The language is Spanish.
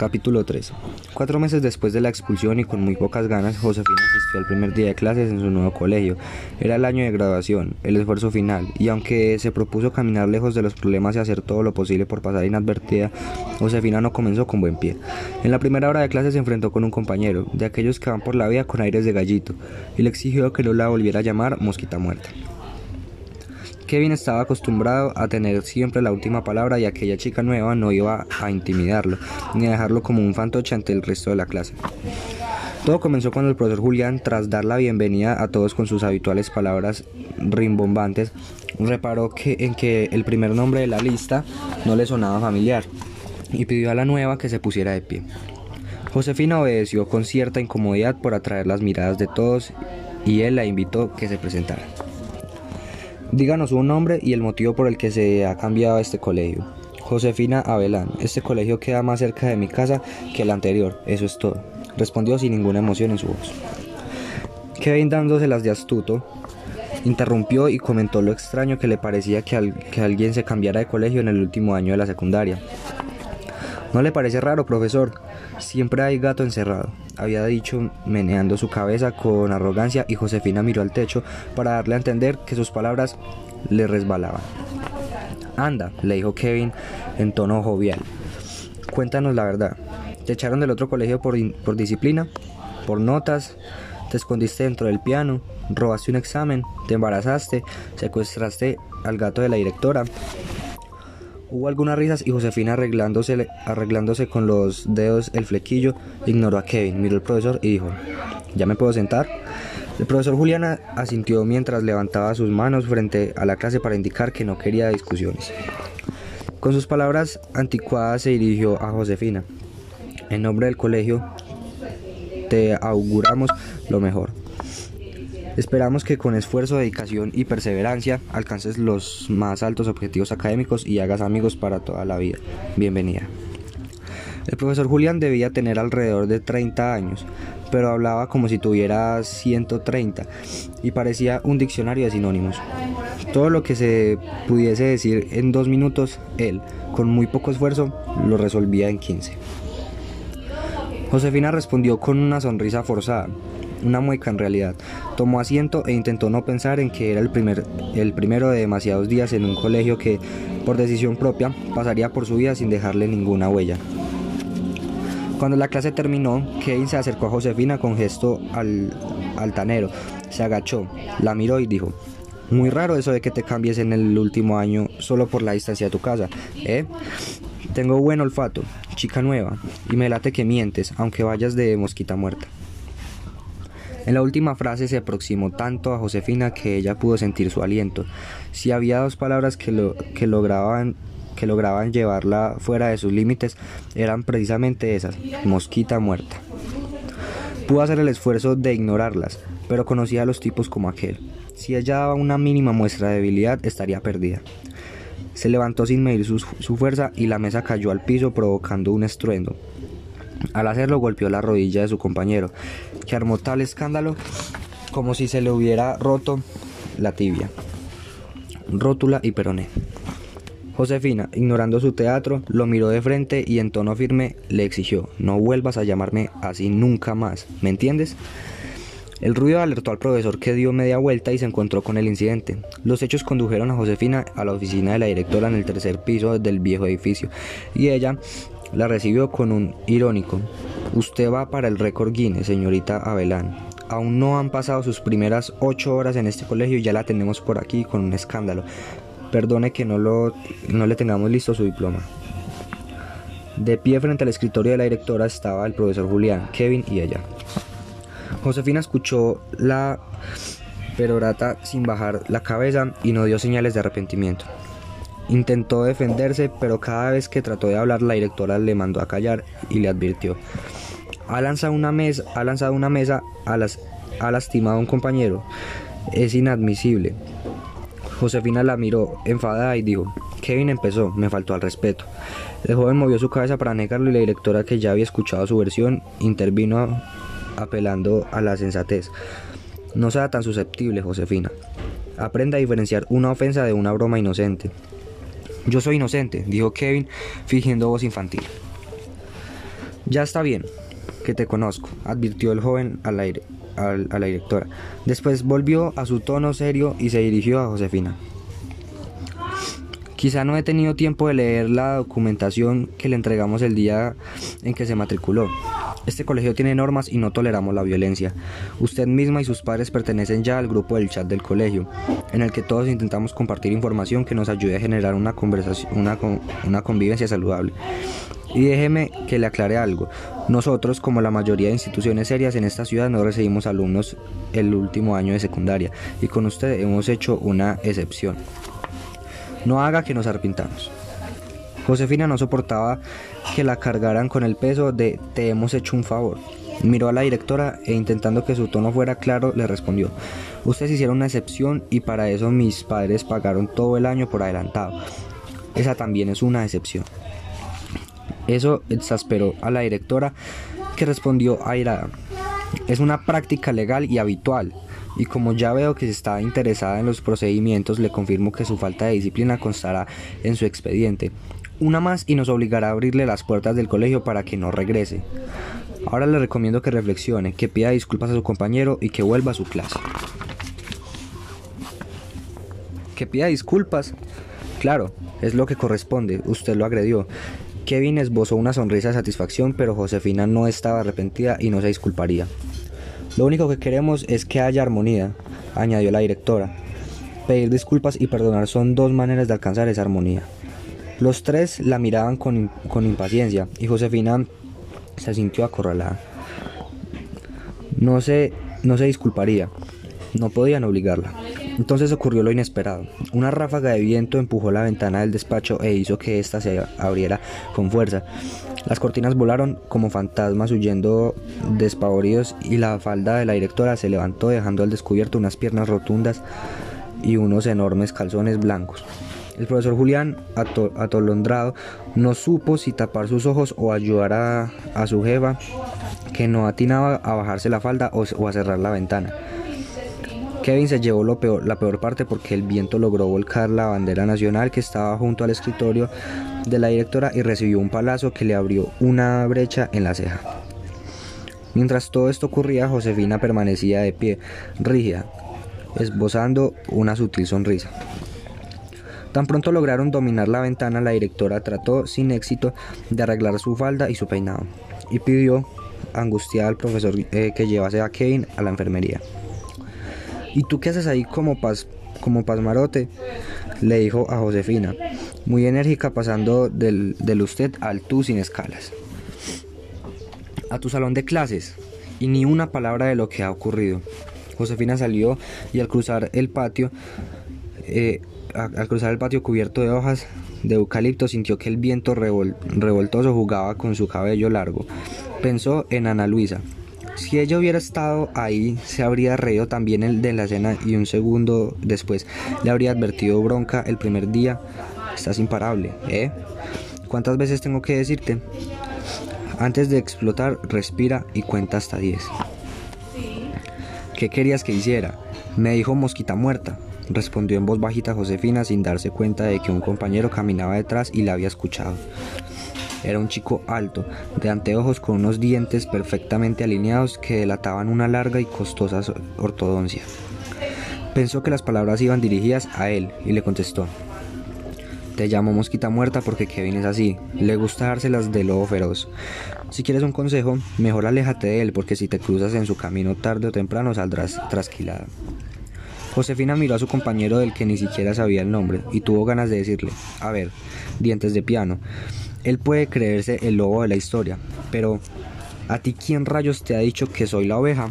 Capítulo 3. Cuatro meses después de la expulsión y con muy pocas ganas, Josefina asistió al primer día de clases en su nuevo colegio. Era el año de graduación, el esfuerzo final, y aunque se propuso caminar lejos de los problemas y hacer todo lo posible por pasar inadvertida, Josefina no comenzó con buen pie. En la primera hora de clase se enfrentó con un compañero, de aquellos que van por la vida con aires de gallito, y le exigió que no la volviera a llamar mosquita muerta. Kevin estaba acostumbrado a tener siempre la última palabra y aquella chica nueva no iba a intimidarlo, ni a dejarlo como un fantoche ante el resto de la clase. Todo comenzó cuando el profesor Julián, tras dar la bienvenida a todos con sus habituales palabras rimbombantes, reparó que, en que el primer nombre de la lista no le sonaba familiar y pidió a la nueva que se pusiera de pie. Josefina obedeció con cierta incomodidad por atraer las miradas de todos y él la invitó que se presentara. Díganos un nombre y el motivo por el que se ha cambiado este colegio. Josefina Abelán, este colegio queda más cerca de mi casa que el anterior, eso es todo. Respondió sin ninguna emoción en su voz. Kevin dándoselas de astuto, interrumpió y comentó lo extraño que le parecía que, que alguien se cambiara de colegio en el último año de la secundaria. ¿No le parece raro, profesor? Siempre hay gato encerrado, había dicho meneando su cabeza con arrogancia y Josefina miró al techo para darle a entender que sus palabras le resbalaban. Anda, le dijo Kevin en tono jovial. Cuéntanos la verdad. ¿Te echaron del otro colegio por, por disciplina? ¿Por notas? ¿Te escondiste dentro del piano? ¿Robaste un examen? ¿Te embarazaste? ¿Secuestraste al gato de la directora? Hubo algunas risas y Josefina arreglándose, arreglándose con los dedos el flequillo, ignoró a Kevin, miró al profesor y dijo, ¿ya me puedo sentar? El profesor Juliana asintió mientras levantaba sus manos frente a la clase para indicar que no quería discusiones. Con sus palabras anticuadas se dirigió a Josefina. En nombre del colegio, te auguramos lo mejor. Esperamos que con esfuerzo, dedicación y perseverancia alcances los más altos objetivos académicos y hagas amigos para toda la vida. Bienvenida. El profesor Julián debía tener alrededor de 30 años, pero hablaba como si tuviera 130 y parecía un diccionario de sinónimos. Todo lo que se pudiese decir en dos minutos, él, con muy poco esfuerzo, lo resolvía en 15. Josefina respondió con una sonrisa forzada una mueca en realidad. Tomó asiento e intentó no pensar en que era el, primer, el primero de demasiados días en un colegio que, por decisión propia, pasaría por su vida sin dejarle ninguna huella. Cuando la clase terminó, Kevin se acercó a Josefina con gesto al, altanero. Se agachó, la miró y dijo, muy raro eso de que te cambies en el último año solo por la distancia de tu casa, ¿eh? Tengo buen olfato, chica nueva, y me late que mientes, aunque vayas de mosquita muerta. En la última frase se aproximó tanto a Josefina que ella pudo sentir su aliento. Si había dos palabras que, lo, que, lograban, que lograban llevarla fuera de sus límites, eran precisamente esas, mosquita muerta. Pudo hacer el esfuerzo de ignorarlas, pero conocía a los tipos como aquel. Si ella daba una mínima muestra de debilidad, estaría perdida. Se levantó sin medir su, su fuerza y la mesa cayó al piso provocando un estruendo. Al hacerlo golpeó la rodilla de su compañero, que armó tal escándalo como si se le hubiera roto la tibia, rótula y peroné. Josefina, ignorando su teatro, lo miró de frente y en tono firme le exigió, no vuelvas a llamarme así nunca más, ¿me entiendes? El ruido alertó al profesor que dio media vuelta y se encontró con el incidente. Los hechos condujeron a Josefina a la oficina de la directora en el tercer piso del viejo edificio y ella la recibió con un irónico. Usted va para el récord Guinness, señorita Abelán. Aún no han pasado sus primeras ocho horas en este colegio y ya la tenemos por aquí con un escándalo. Perdone que no, lo, no le tengamos listo su diploma. De pie frente al escritorio de la directora estaba el profesor Julián, Kevin y ella. Josefina escuchó la perorata sin bajar la cabeza y no dio señales de arrepentimiento. Intentó defenderse, pero cada vez que trató de hablar la directora le mandó a callar y le advirtió. Ha lanzado una mesa, ha lanzado una mesa ha lastimado a un compañero. Es inadmisible. Josefina la miró enfadada y dijo, Kevin empezó, me faltó al respeto. El joven movió su cabeza para negarlo y la directora que ya había escuchado su versión intervino apelando a la sensatez. No sea tan susceptible, Josefina. Aprenda a diferenciar una ofensa de una broma inocente. Yo soy inocente, dijo Kevin, fingiendo voz infantil. Ya está bien, que te conozco, advirtió el joven al aire, a la directora. Después volvió a su tono serio y se dirigió a Josefina. Quizá no he tenido tiempo de leer la documentación que le entregamos el día en que se matriculó. Este colegio tiene normas y no toleramos la violencia. Usted misma y sus padres pertenecen ya al grupo del chat del colegio, en el que todos intentamos compartir información que nos ayude a generar una, conversación, una, una convivencia saludable. Y déjeme que le aclare algo. Nosotros, como la mayoría de instituciones serias en esta ciudad, no recibimos alumnos el último año de secundaria y con usted hemos hecho una excepción. No haga que nos arrepintamos. Josefina no soportaba que la cargaran con el peso de te hemos hecho un favor. Miró a la directora e intentando que su tono fuera claro le respondió, ustedes hicieron una excepción y para eso mis padres pagaron todo el año por adelantado. Esa también es una excepción. Eso exasperó a la directora que respondió airada. Es una práctica legal y habitual y como ya veo que está interesada en los procedimientos, le confirmo que su falta de disciplina constará en su expediente. Una más y nos obligará a abrirle las puertas del colegio para que no regrese. Ahora le recomiendo que reflexione, que pida disculpas a su compañero y que vuelva a su clase. Que pida disculpas. Claro, es lo que corresponde, usted lo agredió. Kevin esbozó una sonrisa de satisfacción, pero Josefina no estaba arrepentida y no se disculparía. Lo único que queremos es que haya armonía, añadió la directora. Pedir disculpas y perdonar son dos maneras de alcanzar esa armonía. Los tres la miraban con, impaciencia y Josefina se sintió acorralada. No se, no se disculparía, no podían obligarla. Entonces ocurrió lo inesperado. Una ráfaga de viento empujó la ventana del despacho e hizo que ésta se abriera con fuerza. Las cortinas volaron como fantasmas huyendo despavoridos y la falda de la directora se levantó dejando al descubierto unas piernas rotundas y unos enormes calzones blancos. El profesor Julián, atolondrado, no supo si tapar sus ojos o ayudar a, su jefa, que no atinaba a bajarse la falda o a cerrar la ventana. Kevin se llevó lo peor, la peor parte porque el viento logró volcar la bandera nacional que estaba junto al escritorio de la directora y recibió un palazo que le abrió una brecha en la ceja. Mientras todo esto ocurría, Josefina permanecía de pie, rígida, esbozando una sutil sonrisa. Tan pronto lograron dominar la ventana, la directora trató sin éxito de arreglar su falda y su peinado, y pidió, angustiada al profesor, eh, que llevase a Kevin a la enfermería. ¿Y tú qué haces ahí como, pas, como pasmarote? Le dijo a Josefina, muy enérgica pasando del, del usted al tú sin escalas. A tu salón de clases y ni una palabra de lo que ha ocurrido. Josefina salió y al cruzar el patio, eh, al cruzar el patio cubierto de hojas de eucalipto sintió que el viento revoltoso jugaba con su cabello largo. Pensó en Ana Luisa, si ella hubiera estado ahí, se habría reído también el de la cena y un segundo después le habría advertido bronca el primer día. Estás imparable, ¿eh? ¿Cuántas veces tengo que decirte? Antes de explotar, respira y cuenta hasta 10. ¿Qué querías que hiciera? Me dijo mosquita muerta, respondió en voz bajita Josefina sin darse cuenta de que un compañero caminaba detrás y la había escuchado. Era un chico alto, de anteojos con unos dientes perfectamente alineados que delataban una larga y costosa ortodoncia. Pensó que las palabras iban dirigidas a él y le contestó. Te llamo mosquita muerta porque Kevin es así, le gusta dárselas de lobo feroz. Si quieres un consejo, mejor aléjate de él porque si te cruzas en su camino tarde o temprano saldrás trasquilada. Josefina miró a su compañero del que ni siquiera sabía el nombre y tuvo ganas de decirle, a ver, dientes de piano, él puede creerse el lobo de la historia, pero ¿a ti quién rayos te ha dicho que soy la oveja?